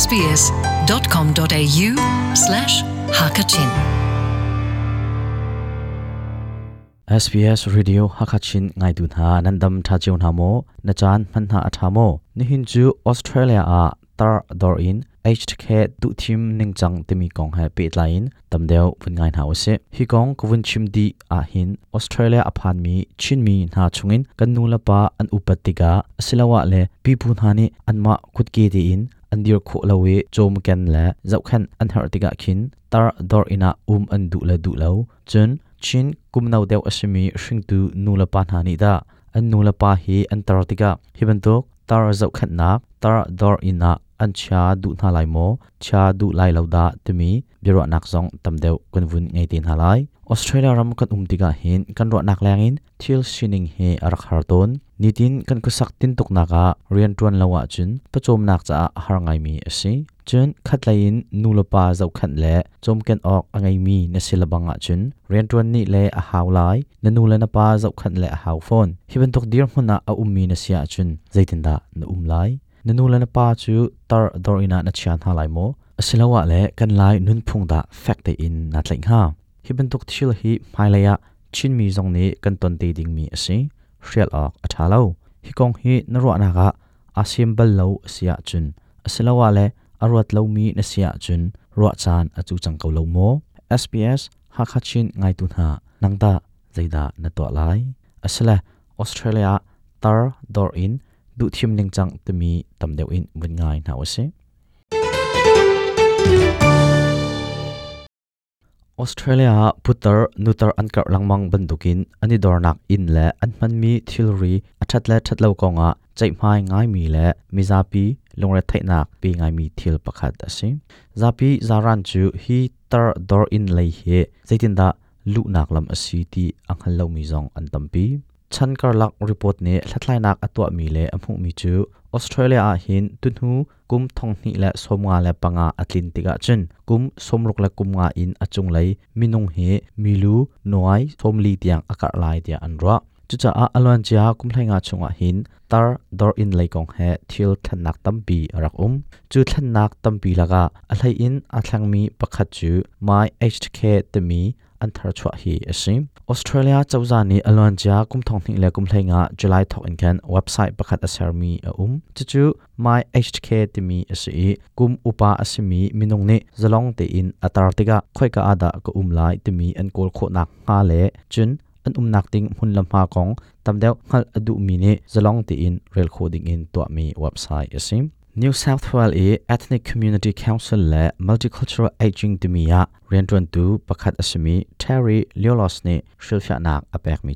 sbs.com.au slash hakachin SBS Radio Hakachin ngai dun ha nandam tha chiu na mo na chan man ha atha mo ni hin chu Australia a tar dor in HK du thim ning chang timi kong ha pe tlain tam deu vun ngai na ose hi kong kuvun chim di a hin Australia aphan mi chin mi na chungin kan nu la pa an upatiga silawa le pi pu na ni anma khut ke di in an dir kho lowe chom ken la zau khan an har tiga khin tar dor ina um an du la du lo chun chin kum nau deu asimi hring tu nula pa na ni da an nula pa hi an tar tiga hiban to tar zau khan na tar dor ina an cha du na lai mo cha du lai lo da tumi biro nak zong tam deu vun ngai tin halai Australia ram kan um tiga hin kan ro nak langin thil sining he arak harton nitin kan kusak tin tuk naka rian tuan lawa chun pachom nak cha har ngai mi ase chun khatlain nulopa zau khat le chom ken ok angai mi na silabanga chun rian tuan ni le a haulai na nula na pa zau khat le a hau phone hiban tuk dir huna a ummi na sia chun zaitin da na umlai na nula na pa chu tar dor ina na chian ha lai mo asilawa le kan lai nun phung da fact in na tlaing ha hiban tuk thil hi mailaya chin mi zong ni kan ton te ding mi ase real ok athalo hikong hi narwa na ga asimbal lo sia chun asilawa le arwat lo mi na sia chun ro chan achu changko lo mo sps ha khachin ngai tu na nangda zaida na to lai asala australia tar dor in du thim ning chang tumi tamdeu in mun ngai na ase Australia putar nutar ankar langmang bandukin ani dornak in le anman mi thilri athatle thatlo konga chaimhai ngai mi le mizapi longre thaina pi ngai mi thil pakhat asi zapi zaran chu hi tar dor in lei he zaitinda lunak lam asi ti anghal lo mi zong an tampi ชันกรลักรีพอร์ตนี้ทัดไลนักอตัวมีเลอมุมีจูออสเตรเลียอหินตุนหูกุมทองนี่และสมงาและปังอาอตลินติกาจนกุมสมรุกและกุมงาอินอจุงไลมินงเฮมิลูนวยสมลีเตียงอากาศไลาเดียอันรัวจุจ้าอาลวนจ้ากุมไลงาชงอาหินตาร์ดอร์อินไลกงเฮทิลทันนักตัมปีรักอุมจุทันนักตัมปีละกาอะไลอินอาทังมีประคัตจูไม่เอชเคตมีอันทร์ชวาฮีเอซิมออสเตรเลียจ้าจานีอลวนจ้ากุมทองทิ้งและกุมเพลงอ่ะจุลัยทอกอินแคนเว็บไซต์ประกาศเสรมีอุ้มจู่ my hk ติมีสอซีกุมอุปาอสิมีมินงนี้จะลองเตอินอัตราติกะค่อยกะอาดะก็อุ้มไลติมีอันกอลโคนักฮาเลจุนอันอุ้มนักติงหุ่นลำพากองตำเดียวงัลอดุมีนี้จะลองเตอินเรลโคดิงอินตัวมีเว็บไซต์สอซิ New South Wales Ethnic Community Council le Multicultural Aging Dumia Rendron Du Pakhat Asimi Terry Leolos ni Shilfya Nak apek mi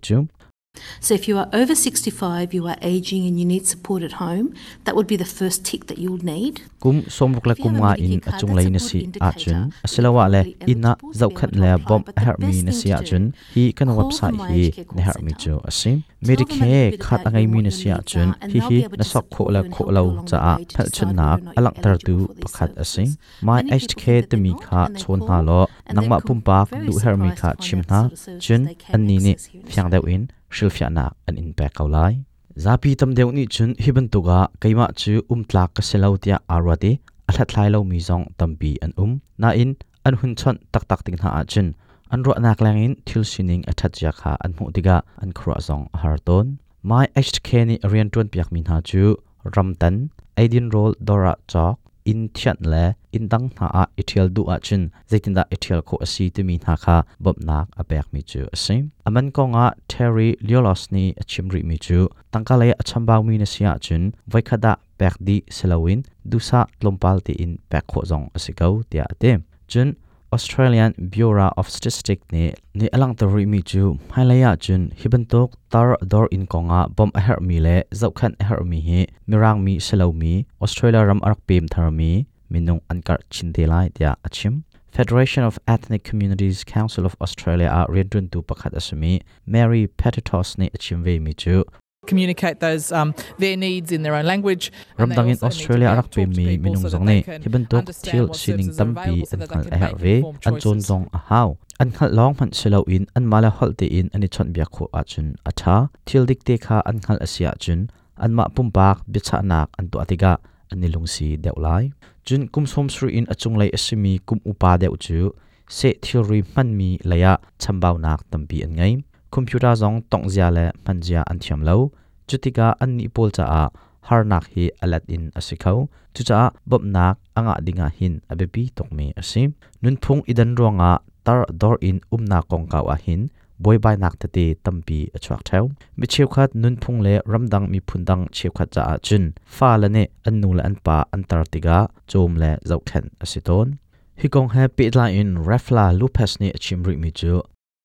So if you are over 65, you are aging and you need support at home, that would be the first tick that you'll need. Kum somruk la kum nga in achung lai na si achun. Asilawa le ina zau khat le bom her mi na si achun. Hi kan website hi na her mi jo asim. Medicare khat angai mi na si achun. Hi hi na sok kho la kho lau cha a phal chun n a alak tar tu pakhat asim. My aged care t o mi kha chon na lo nangma p u m p a du her mi kha chim na chun anni ni phyang d a u i n silfiana an in pe kau lai zapi tam deuh ni chun hiban tuga keima chu um tlak ka selo tia arwati ala thlai lo mi zong tampi an um na in an hun chon tak tak ting ha chun an ro nak lang in thil sining athat ja kha an mu diga an khura zong harton my hk ni arian tun piak min ha chu ramtan aidin roll dora chok in thian le in dang na a ithial du a chin zaitin da ithial ko asi te mi na kha bob nak a pek mi chu asim aman ko nga terry liolos ni achimri mi chu tangka le achambang mi na sia chin vai kha khada pek di selawin dusa tlompal ti in pek kho jong asikau tia te chin Australian Bureau of Statistics ni ni alang to ri mi chu highlight chun hibantok tar dor in konga bom a her mi le zau khan a her mi hi mirang mi selo mi Australia ram arak pem thar mi minung ankar chindelai tia achim Federation of Ethnic Communities Council of Australia a riadun tu pakhat asumi Mary Petitos ni achimve mi chu communicate those um, their needs in their own language. Ramdang in Australia arak pe mi minung zong ne hiban tok thil sining tampi an khal a herve an chon zong a hau an khal long man selo in an mala hol te in ani chon bia khu a chun a tha thil dik te kha an khal asia chun an ma pum bak bi cha nak an tu atiga ani si deuh lai Jun kum som sru in achung lai asimi kum upa deuh chu se theory man mi laya chambau nak tampi an ngai computer zong tong zia le man zia an thiam lo chutika an ni pol cha a har nak hi alat in asikhau chu cha bob nak anga dinga hin abepi mi asim nun phung idan ronga tar dor in umna kongkaw a hin boibai nak ta te tampi achuak thau mi cheu khat nun phung le ramdang mi phundang cheu khat cha achun fa la ne annu la anpa antartiga chom le zau khan asiton hikong ha pe la in refla lupasni achimri mi chu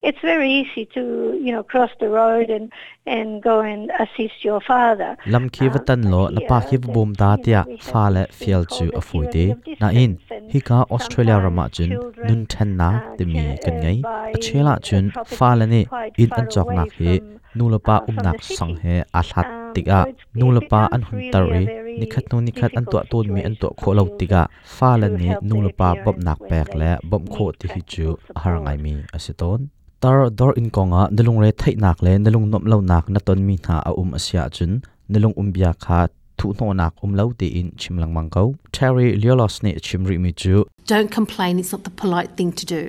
it's very easy to you know cross the road and and go and assist your father lam khi vatan lo la pa khi bum ta tia fa le fiel chu afui de na in hi ka australia rama chun nun than na ti mi kan ngai a chela chun fa la ni in an chok nak he nulapa umnak sang he a hlat tika nulapa an hun tari nikhat nu nikhat an to ton mi an to kho lo tika fa la ni nulapa bop nak pek le bom kho ti hi chu harangai mi asiton tar dor in konga nalung re thai nak le nalung nom lo nak na ton mi na a um asia chun nalung um bia kha thu no nak um lo te in chimlang mang ko terry liolos ne chimri mi chu don't complain it's not the polite thing to do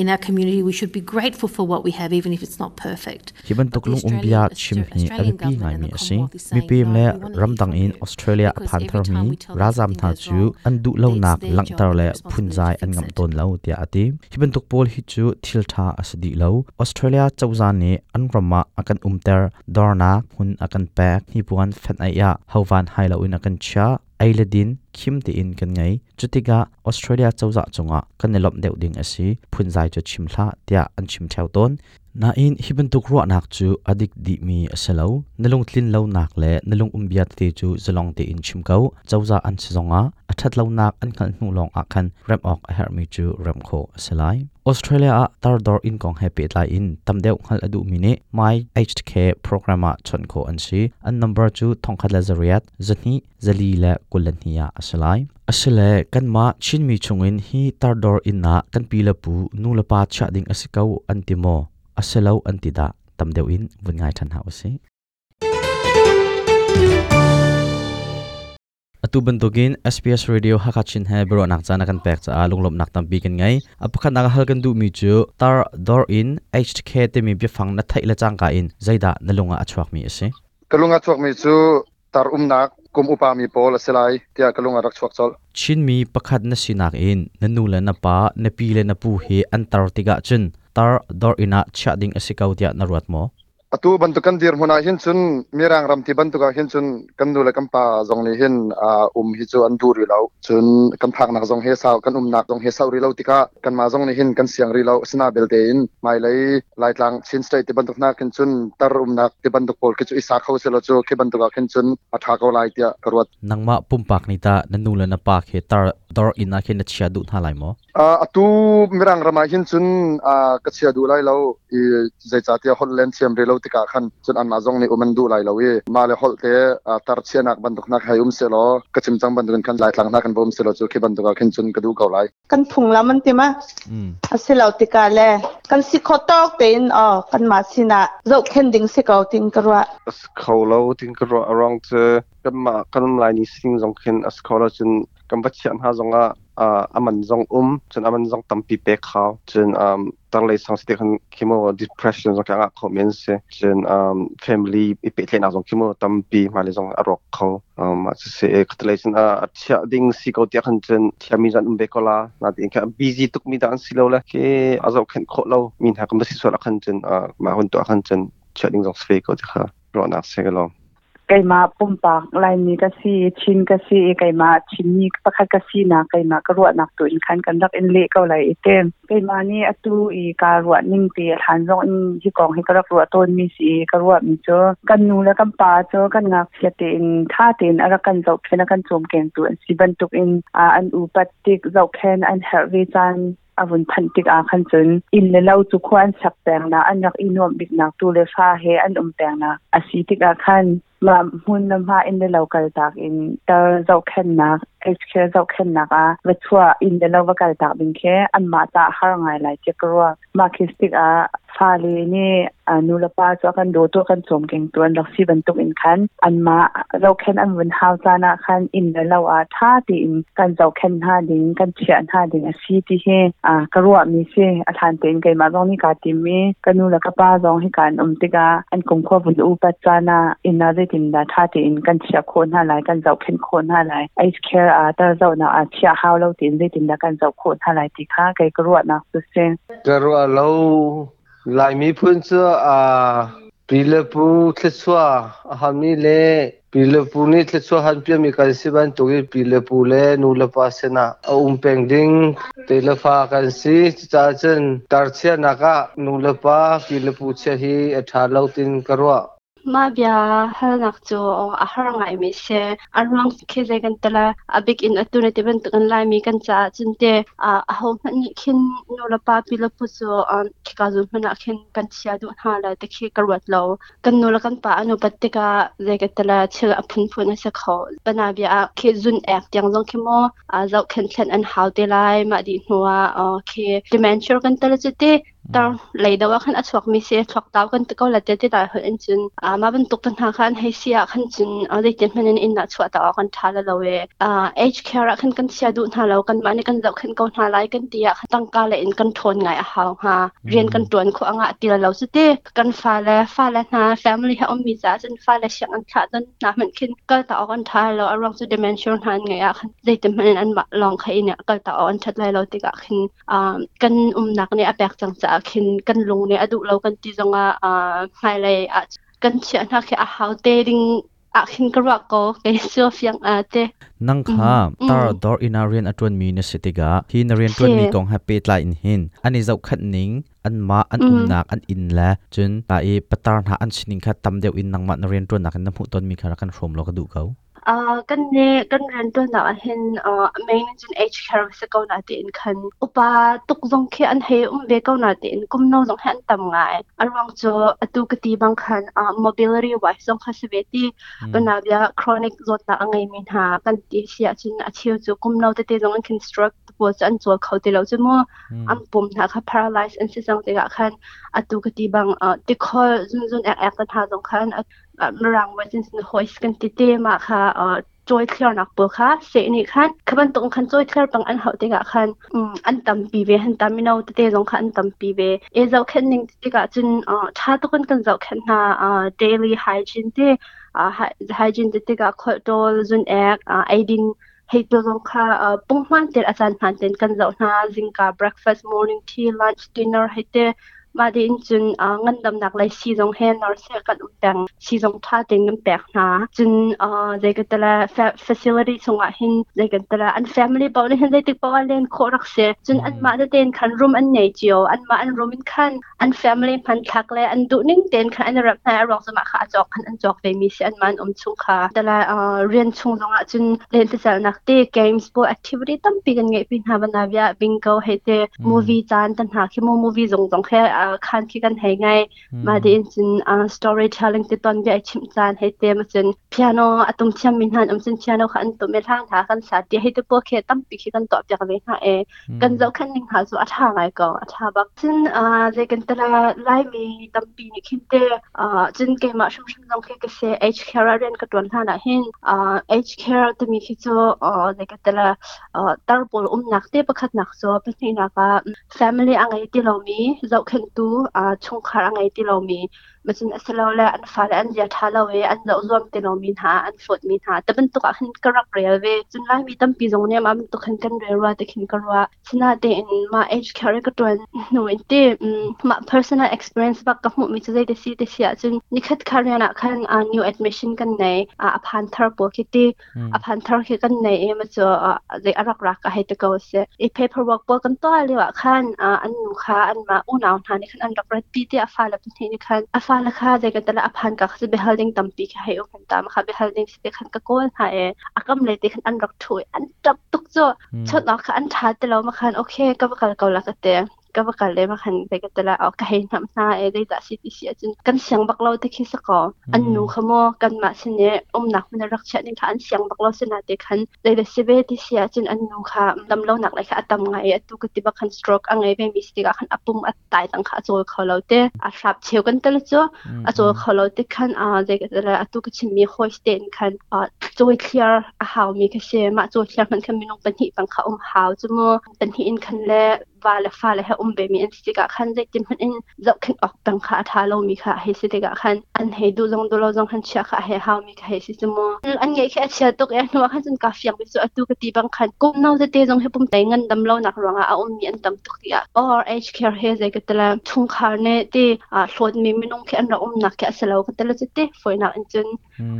In our community, we should be grateful for what we have, even if it's not perfect. Hiban tuklung umbia chimhni alipi ngai mi asi. Mi pim le ramdang in Australia phanthar mi razam tha chu an du lo nak langtar le phunjai an ngam ton lo tia ati. Hiban tukpol hi chu thil tha asdi lo. Australia chawzan ni an rama akan umter dorna hun akan pek hi puan fan aya hovan hailo in akan cha ailadin khimti in kan ngai chutiga australia chawza chunga kanelop deu ding asi phunjai cho chimhla tia an chim theu ton na in hiben tukro nak chu adik di mi asalo nalung thlin lo nak le nalung umbiat te chu zalong te in chimkau chawza an chizonga athat lo nak an khal hnu long a khan rem ok her mi chu rem kho asalai Australia tar dor in kong happy la in tamdeu ngal adu mini my HK programa chonko ansi an number chu thongkhat la zariat zani zali la kulania asalai asile kanma chinmi chungin hi tar dor in na kan pila pu nulapa cha ding asikau antimo aselo antida tamdeu in vungai than ha ose atu bentogin SPS radio hakachin he bro nak chana kan pek cha alung lom nak tam bi kan ngai apakha nak hal kan du mi chu tar dor in HK te mi bi fang na thaila chang ka in zaida nalunga achwak mi ase kalunga chwak mi chu tar um nak kum upa mi pol aselai tia kalunga rak chwak chol chin mi pakhat na sinak in nanu la na pa na pi le na pu he antartika chin tar dor ina chading asikau tia na ruat mo atu bantu kan dir hmuna hin chun mirang ramti bantu ka hin chun kan dule kan pa zong ni hin a um hi chu an dur ri lo chun kan phak nak zong he sao kan um nak zong he sau ri lo tika kan ma zong ni hin kan siang ri lo sina bel te in mai lai lai tlang chin stai ti bantu na kan chun tar um nak ti bantu kol ki chu isa kho se lo chu ki bantu ka hin chun a tha ko lai tia karwat nangma pumpak ni ta nanu la na pa khe tar dor in na khe na chia du tha lai mo อตูมีรังรมาหินจนอ่ากษียดูไลเราอีใจจัดเทียฮอลแลนด์เชียมเรลติกาขันจนอันมาซงนี่อุมันดูไลเราเวมาเลยฮอลเทอ่าตัดเชียนักบันทุกนักให้อุ้มเสลอกษิมจังบันทุกขันไลาหลังนักกันบุ้มเสลอจูเขบันทุกขันจนกระดูกเอาไลกันพุงแล้วมันตีมะอืมเสลอติกาเลกันสิขอตอกเป็นอ๋อกันมาสินะยกเข็นดิ้งสิเขาติงกระวะเขาเราติงกระวะอรองเจอกันมากันมาลายนิสิงจงเข็นสเราจนกันบัชียันฮาจงอ่ะ uh, aman zong um chun aman à, zong tampi pe khaw chun ờ, à, um tar le sang sitek han kimo depression zong ka khaw men se chun um family i pe tlen azong kimo tampi ma le zong arok khaw um ma se e khatle chun a chha ding si ko tia khan chun chha mi zan um be kola na ding ka busy tuk mi dan si lo la ke azo khan kho lo min ha kam si so la khan chun ma hun to khan chun chha ding zong sfe ko tia kha ro na se lo ไก่มาปุ่มปากลายนี้ก็สีชินก็สีไก่มาชินนี้ประคัดก็ซีนะไก่มาก็รวดหนักตัวอินคันกันรักอินเละก็ไลยเต็มไก่มานี่อตูอีการรวดนิ่งเตียทานร้องที่กองให้ก็รักรวดต้นมีสีก็รวดมีเจอกันนูและกันปาเจอกันงักเสียตินท่าเตินอะไรกันเจ้าเพนกันโจมแกงตัวสีบรรทุกอินอาอันอุปติกเจ้าแพนอันเฮริจันอาวุธพันติกอาคันจนอินเลเล่าจุควันสับแตงนะอันนักอินวมบิดนักตูเลฟ้าเฮอันอมแตงนะอาศีติกอาคันมาหุ่นนำหาอินเดลากัลตากอินตาเจ้าขค่นักเอชเคเจ้าแค่นักอ่ะวัชวาอินเดลากัลตากินเคอันมาตาหาไงไหลเจกรัวมาคิสติกอ่ะฟาเลนี่อานุลปาจวกันดูตัวกันสมเก่งตัวนักสีบรรทุกอินคันอันมา เราแค่นอันวันฮาวจานะคันอินเราอาท่าติอินกันเจ้าแค่นห้าดิงกันเชียนห้าดิงซีที่เฮอ่ากระรวมีเยอาทานเต็นไกมาล้องนี่กาติมีกันนูละกป้าร้องให้การอมติกาอันกงควบุญอุปจานะอินนาได้ตินดาท่าติอินกันเชียคนห้าหลายกันเจ้าแค่นคนห้าหลายไอสแคร์อาต่เจ้านาอาเชียฮาวเราตินได้ตินดากันเจ้าคนห้าหลายติค่าไกกระรวนะสุดเซกระรวเราလာမီဖွန်ဆာအာပီလပူသဆွာအဟမီလေပီလပူနိသဆွာဟန်ပြမီကန်စီဘန်တိုဂေပီလပူလေနူလပါစနာအုံပင်ဒင်းတေလဖာကန်စီချာချန်တာချေနာကနူလပါပီလပူချေဟီအထာလောက်တင်ကရော ma bia hal nak chu o a har ngai mi se arwang khe je kan tala abik in atuna te ban tukan lai mi kan cha chun te a ho man khin no la pa pi la pu chu an ki ka zu man khin kan chia du ha la te khi karwat lo kan no la kan pa anu patika je ka tala chil a phun phun a se kho bana bia khe zun ek tiang jong khe mo a zau khen thlen an hau te lai ma di hnuwa ke dementia kan tala chu te ตอนเลยเดาว่าขันอชวกมิเสียชกดาวกันตะก็ละเจ็ดที่ตายเหินจุนอ่ามาเป็นตุกตันงาขันให้เสียขันจุนอาได้เจ็ดพันนินอินอชวกต่อกันทาละเลวเอ่าเอชเคร์ขันกันเสียดูทาเรากันมาในกันเราขันก็หาไลกันเตียขันตั้งกาเลยกันทนไงเอ่ะฮาฮะเรียนกันตรวนขวางอ่ะตีละเราสุดที่กันฟ้าและฟ้าและนะแฟมิลี่เฮาอมีซาจนฟ้าและเชียงอันขาดจนนเหมือนขึ้นก็ต่อกันทาเราอารมณ์สุดเดเมนชั่นหันไงอ่ะขันได้เจ็ดพันนินันลองใครเนี่ยก็ต่อันชัดเลยเราติกัะขึ้นอ่ากันอุ้มนักเนี่ยแปลกจังจ้าခင်กันลงเนี่ยอดุเรากันจีจงอ่ะอ่าไงเลยอ่ะกันเชียนักแค่อาหาวเตดิงอ่ะคินกระก็เกเสือฟียงอ่ะเตนังคามตาดอร์อินาเรียนอตวนมีนสิติกาฮีนเรียนตวนมีกองแฮปปี้ไลน์หินอันนี้เจ้าขัดนิงอันมาอันอุมนักอันอินและจนตาเอปตารหาอันชินิงขัดตำเดียวอินนังมันเรียนตวนนักนักผู้ตนมีคารักันชมเราก็ดูเขากันเนกันเรียนตัวหน้าเห็นเอ่อ m a n จ g นเอช care สกาหน้าเี่นขัน อุปาตุกซงเคอันเฮอุ้มเวกาหน้าเี่นกุมโนซงเฮนตั้งไงอันวังจูตุกตีบังขันอ่ามอ mobility wise ซงคัสเวตีกันนาบีอา chronic จดตาไงมินหากันที่เสียจินอาชีวจูกุมโนตเตตงอันค o นสตรั c ต์ปวจันจัวเขาเดียาจะมั่วอันปุ่มหน้าค่ะ paralyze อันเส่ยงเด็กอ่ะันอัตุกตีบังเอ่อติคอยจุนจุนแอกแอคกันหาตรงขันอ่อมรังว่าจริงๆหอยสกันติเตมาค่ะเอ่อจอยเคลียร์นักปวค่ะเสนี่คันขบันตรงคันจอยเคลียร์ปังอันเฮาติกะคันอืมอันตำปีเวหันตามินาวตะเตจงคันอันตำปีเวเอเจ้าคันนิงติกะจุนเอ่อชาตะคนกันเจ้าคันนาเอ่อ daily hygiene เตอ่า hygiene ติกะขอดอลจุนแอกอ่าไอดิน hei to zong kha pungman ter achan phan ten kan zau na jing ka breakfast morning tea lunch dinner hei te มาดินจุนองินดำหนักเลยซีจงเฮนนอร์เซกัดอุดังซีจงท่าเต็งน้ำแปกนะจุนอ่าเด็กแต่ละเฟสิลิตี้สงอ่หินเด็กแต่ละอันแฟมิลี่บอลเลยเด็กไดตกบอลเล่นโคตรักเสจุนอันมาเดินคันรูมอันไหนเจียวอันมาอันรูมินคันอันแฟมิลี่พันทักเลยอันดุนิ่งเดินคันอันรับนายรองสมัครข้าจอกคันอันจอกเวมีเสียอันมันอมชุงค่ะแต่ละอ่าเรียนชงสงอ่ะจุนเล่นแต่ละนักเตะเกมส์บอแอคทิวิตี้ตั้มปีกันไงปีนหาบันดาบิยาบิงเกิลเฮเตมูวี่จานตันหาคิโมมูวี่จงจงแค่คันคิดกันให้ไงมาดีอินจินอ่า storytelling ติดตอนใหญ่ชิมจานให้เต็มจนเปียโนอตุมเชียมมินหันอมจินเชียโนขันตุมเมลางถากันสาติให้ตัวโปเคตั้มปีคิดกันตอบจากเวหาเอกันเจ้าคันนิงหาสุอาทาไงก็อาทาบักจินอ่าเลกันตระไลมีตั้มปีนี่คิดเตอ่าจินเกมาชุมชุมจงเคกเซ H care เรียนกระตวนท่านะเห็นอ่า H care ตมีคิดโซอ่าเลกันตระอ่าตั้งปลอุ้มหนักเตะประคัดนักโซเป็นที่นักอ่ะ family อังไงที่เรามีเจ้าคัน tu a chung kharang ai มันจะเสลาละอันฟ้าละอันยาทาเราเวอันเรารวมเตนอมีนหาอันฝดมีนหาแต่เป็นตุกขึ้นกระเรียเวจนไล่มีตั้มปีตรงเนี้ยมันตุกขันกันเรียว่าแต่ขึ้นกระว่าชนะเดนมาเอชแคริกตัวหนูอี่อืมมา personal experience บักกับหมู่มีจะได้เดซีเดเสียจนนี่คือการเรียนอ่ะขั้นอ่า new admission กันในอ่าอพันทร์ปวกิตีอพันทร์คิกันในมันจะอ่าเด็กรักรักให้ตะเกาเสียไอ paperwork ปวกันตัวเลยว่าขั้นอ่าอันหนูค้าอันมาอู้หนาวหาในขั้นอันรักรักปีที่อาฟ้าละเป็นที่ในขันอาฟ้าาลค่ใจกันแตลอดอภานก็คือไปฮัลดิงตั้มปีให้ออเคตามค่ะไปฮัลดิงสิเป็นกักโกนหายอากำเลยติขันอันรักถุยอันจับตุกจ้อชดนอกค่ะอันทาแต่เรามาคันโอเคก็ไปกันเกาลักเตะก็ว่ากันเลยมาขันไปก็ตละเอาก็ให้น้ำหน้าเอได้ดาสิติเสียจนกันเสียงบักเราที่คิดสกออันนูขโมกันมาเสนอมหนักมันรักเชะนิทานเสียงบักเราสนาเด็กขันเลยได้เาสิยที่เสียจนอันนูค่ะลำเราหนักเลยค่ะตั้าไงตุกติบักขันสโตรกอังไงเป็นมิสติกขันอัปุ่มอัตตายตั้งขาโจเขาเราเตะอาสับเชียวกันตละจ้ออาโจเขาเราเตขันอ่าเด็ก็ตละตุกชิมีโคสเตนขันอ่าโจเคลียร์อาหาวมีเกษมาโจเคลียร์มันขันมีน้องปัญหิปังค่ะอมหาวจมูกปัญหิอินขันแล้ว và la fa la hệ um be mi thì si ka khan zai tim han in dọc khin ok tang kha tha lâu mi kha hệ sẽ te ka khan an he du zong du lo zong khan cha kha he ha mi hệ he si mo anh nge kha cha tok ya no khan sun ka fiang bi so atu ka ti bang khan kum nau za te zong he pum tai ngan dam lo nak ronga a um mi an đâm tuk kìa or age care he cái ka tala chung kha ne te a hlot mi mi nong khe an ra um nak kha sa lo ka tala cha te foi na à chun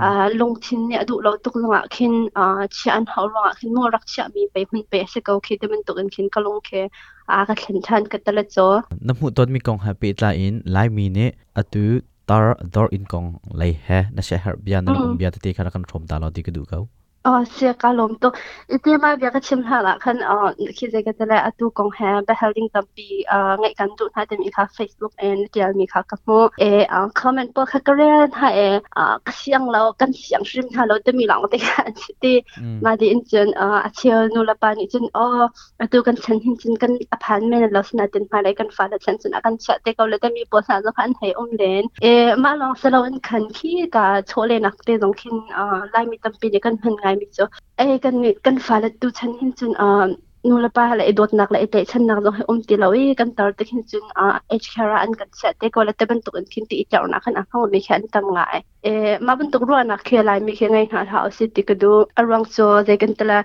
a long thin ne adu lo tuk longa khin a chi an ha ronga khin mua rắc cha mình pe hun pe sẽ ko khi te mình tuk anh khin ka long khe aga thlan katala cho namu tot mi kong happy tla in lai mi ne atu tar dor in kong lai he na she har bia na um bia te khara kan thom ta lo ti ka du kau اه الثقة لومتو إتي ما بيغا تشم هلا كان اه كي زي كتلا أتو كون ها بهالين تبي اه غي كان دون هادم إيكا فيسبوك إن تيال ميكا كمو إيه اه كومنت بو كاكرين ها إيه اه كسيان لو كان سيان شريم ها لو دمي لانو دي كان تي ما دي إنجن اه أتيو نو لبان إنجن اه أتو كان سن هنجن كان أبهان مين لو سنا دين ما لي كان فالا سن سنا كان شا دي كولو دمي بو سا زفان هاي أم لين إيه ما لو سلوان كان كي كا تولي ناك دي زنكين اه لاي مي تبي دي كان هنغاي มิจเอ้กันกันฟ้าละตูฉันเห็นจนอ่านูละป้าละไอ้ดดนักละไอ้เตะฉันนักลงให้อุ้มตีเราเอ้กันตอร์ตะหินจนอ่าเอชคาราอันกันเสตเตะก็ละเตบรรทุกอันขินตีเจ้านักขันอ่ะขางบนมีแข่นตั้ง่ายเออมาบันตุกรัวนักเคลายมีเคงไงหาหาสิติกดูอารมังจซเจกันตละ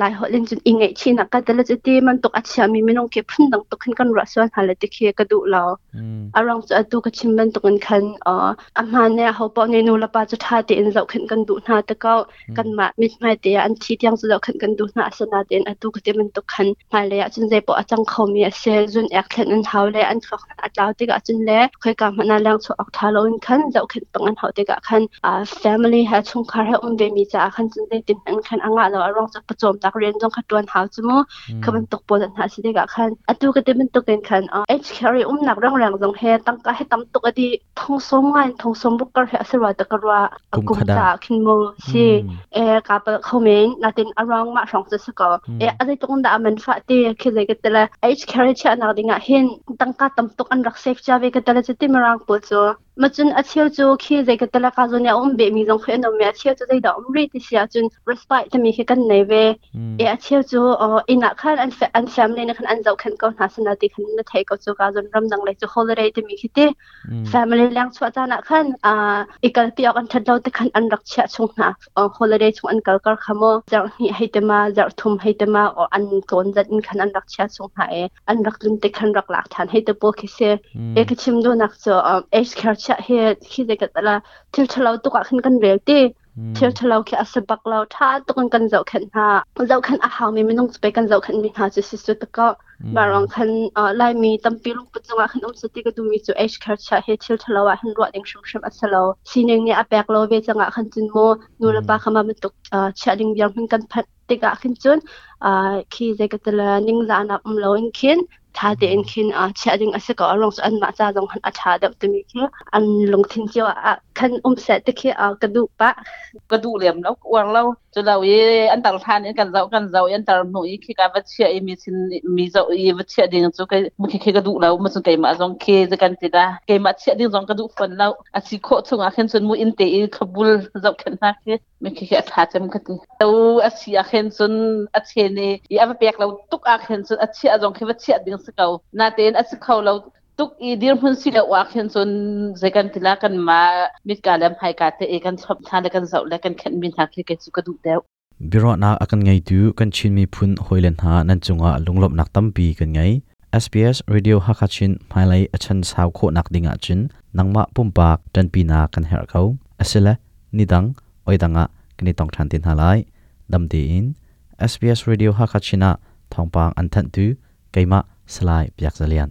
ลายหอลินจุนอิงไงชีนักก็ตละจุตีมันตุกอัจฉริมีไม่น้งเก็บพุ่นดังตุกขึ้นกันรัศ่วนหาเลติเคกดูเราอารังโซอดูกชิมบันตุกันคันอ่ออามาเนี่ยเขาปอในนูละปาจุดท่าเตียนเราขึ้นกันดูนาตะเก้ากันมามิไม่เตียอันที่ตียงเราขึ้นกันดูนาสนาเตียนอดูกเตียมันตุกขันมาเลยจนใจปอจังเขามีเซลจุนแอคเลนอันเท้าเลยอันเขาอันาท้าติกจุนเล่เคยกำมันนาแรงโซออกท้าราอันคันเราขึ้นปังอันเขาเตกะขันอ่า f ม m i l y ฮะชงคาร์เฮอุนเวมีจ้าขันจันเดตินันขันอ่างอ่ะเราอรลองจะประจมตักเรียนจงขัดตัวหาจมูกมันตกปวดหาสิเดกะขันอ่ะตัวก็เดมันตกเองขันอ่าเ H carry อุ้มนักเรื่องแรงจงเฮตั้งก็ให้ตั้มตกอดีทงสมงานทงสมบุกกระเฮสวัสดิ์กระว่ากุมจ้าขินมูสิเอกับเขมินนัดินอ่างมาสองจะสกอเออะไรตรงนั้นมันฟัดที่คือเลยก็แต่ละเอช a r ร์เช่นนักดิ่งอ่ะเห็นตั้งก็ตั้มตกอันรักเซฟจ้าเวกแต่ละจะทมรังปวดจ้ามาจนอาเชียวจูขี้ใจก็ตละกาจนยาอุ้มเบมีจงขึ้นอมอาเชียวจูใจดอกอุ้มรีดิเสียจน respect จะมีแค่กันในเวเออาเชียวจูอ๋ออินักขันอันแอันแฟมเลยนะขันอันเจ้าขันก็หาสนาติขันนัดเทก็จูกาจนรำดังเลยจูโคเลยจะมีคิดเต้แฟมเลยเลี้ยงชัวจานักขันอ่าอีกเปียกอันทัดเราแต่ขันอันรักเชียชงหนาอ๋อโคเลยชงอันเก่าก็ขโมจากนี่ให้เตมาจากทุ่มให้เตมาอ๋ออันโกนจัดอินขันอันรักเชียชงหายอันรักลนแต่ขันรักหลักฐานให้เตโปคิเซเอกชิมดูนักจูอ๋อเอชแคร์ชะเฮดคิดกันตละทิวทะเลาตุกะขึ้นกันเรียกตีทิวทะเลาแค่อสบักเราท่าตุกันกันเจ้าขันหาเจ้าขันอาหารมีไม่ต้องไปกันเจ้าขันมีหาจะสิสุดก็บารองขันเอ่อไล่มีตั้มปีลูกปัจจุบันขันอมสติก็ดูมีจุเอชคัดชะเฮดทิวทะเลาหันรวดเองชุกชุบอัสเลาสีหนึ่งเนี่ยอแปกเราเวจังอะขันจุนโมนูละปาขมามันตกเอ่อชะดึงเบียงเพิ่งกันพัดติกะขึ้นจุนอ่าขี้ใจกันตละนิงจานับมเราอินเขียนทาเดนคินอาเชดิงอาศักอลงส่วนมาจาลงหันอาชาเดตมีคืออันลงทิ้งเจียวอ่ะคันอุ้มเสร็จตะเคอากระดูกปะกระดูกเหลี่ยมแล้วกวงแล้วจะเราเออันตรธานเอกันเรากันเราอันตรหนุ่ยขี้กาวัเชียเอมีสินมีเราเอวัดเชียดิ่งจู่ก็มุขขี้กาดูเราไม่สนใจมาจงเคจะกันติดาเกมาเชียดิ่งจงกระดูฝันเราอาศิโครงอาเขนส่วนมูอินเตอขบุลเราขันนักมันคือขค่ท่าจำกันติเราอาศิอาเขนส่วนอาเชนีอีอาเปียกเราตุกอาเขนส่วนอาเชียจงเือวัดเชียดิ่งสกาวนาเตนอาศิเขาเราตุกอีเดียมพุนสิลลวักเห็นส่วนเจกันทีละกันมามิดกาลมไฮกาเตเอกันชอบทานและกันเสาและกันแข็งบินหักี่เกันสุขดุเดวบิรอนาอากันไงดูกันชินมีพุ่นหอยเลนหานั่นจงอาลุงลบนักตั้มปีกันไง SBS Radio Hakachin มาเลยอาชันสาวโคนักดิงอาจินนังมาปุ่มปากจันปีนากันเฮาเขาอาศิละนิดังออยดังอะกันนต้องทันตินหาไลดัมดีอิน SBS Radio Hakachina ทองปางอันทันดูไกมาสลายเปียกเสลียน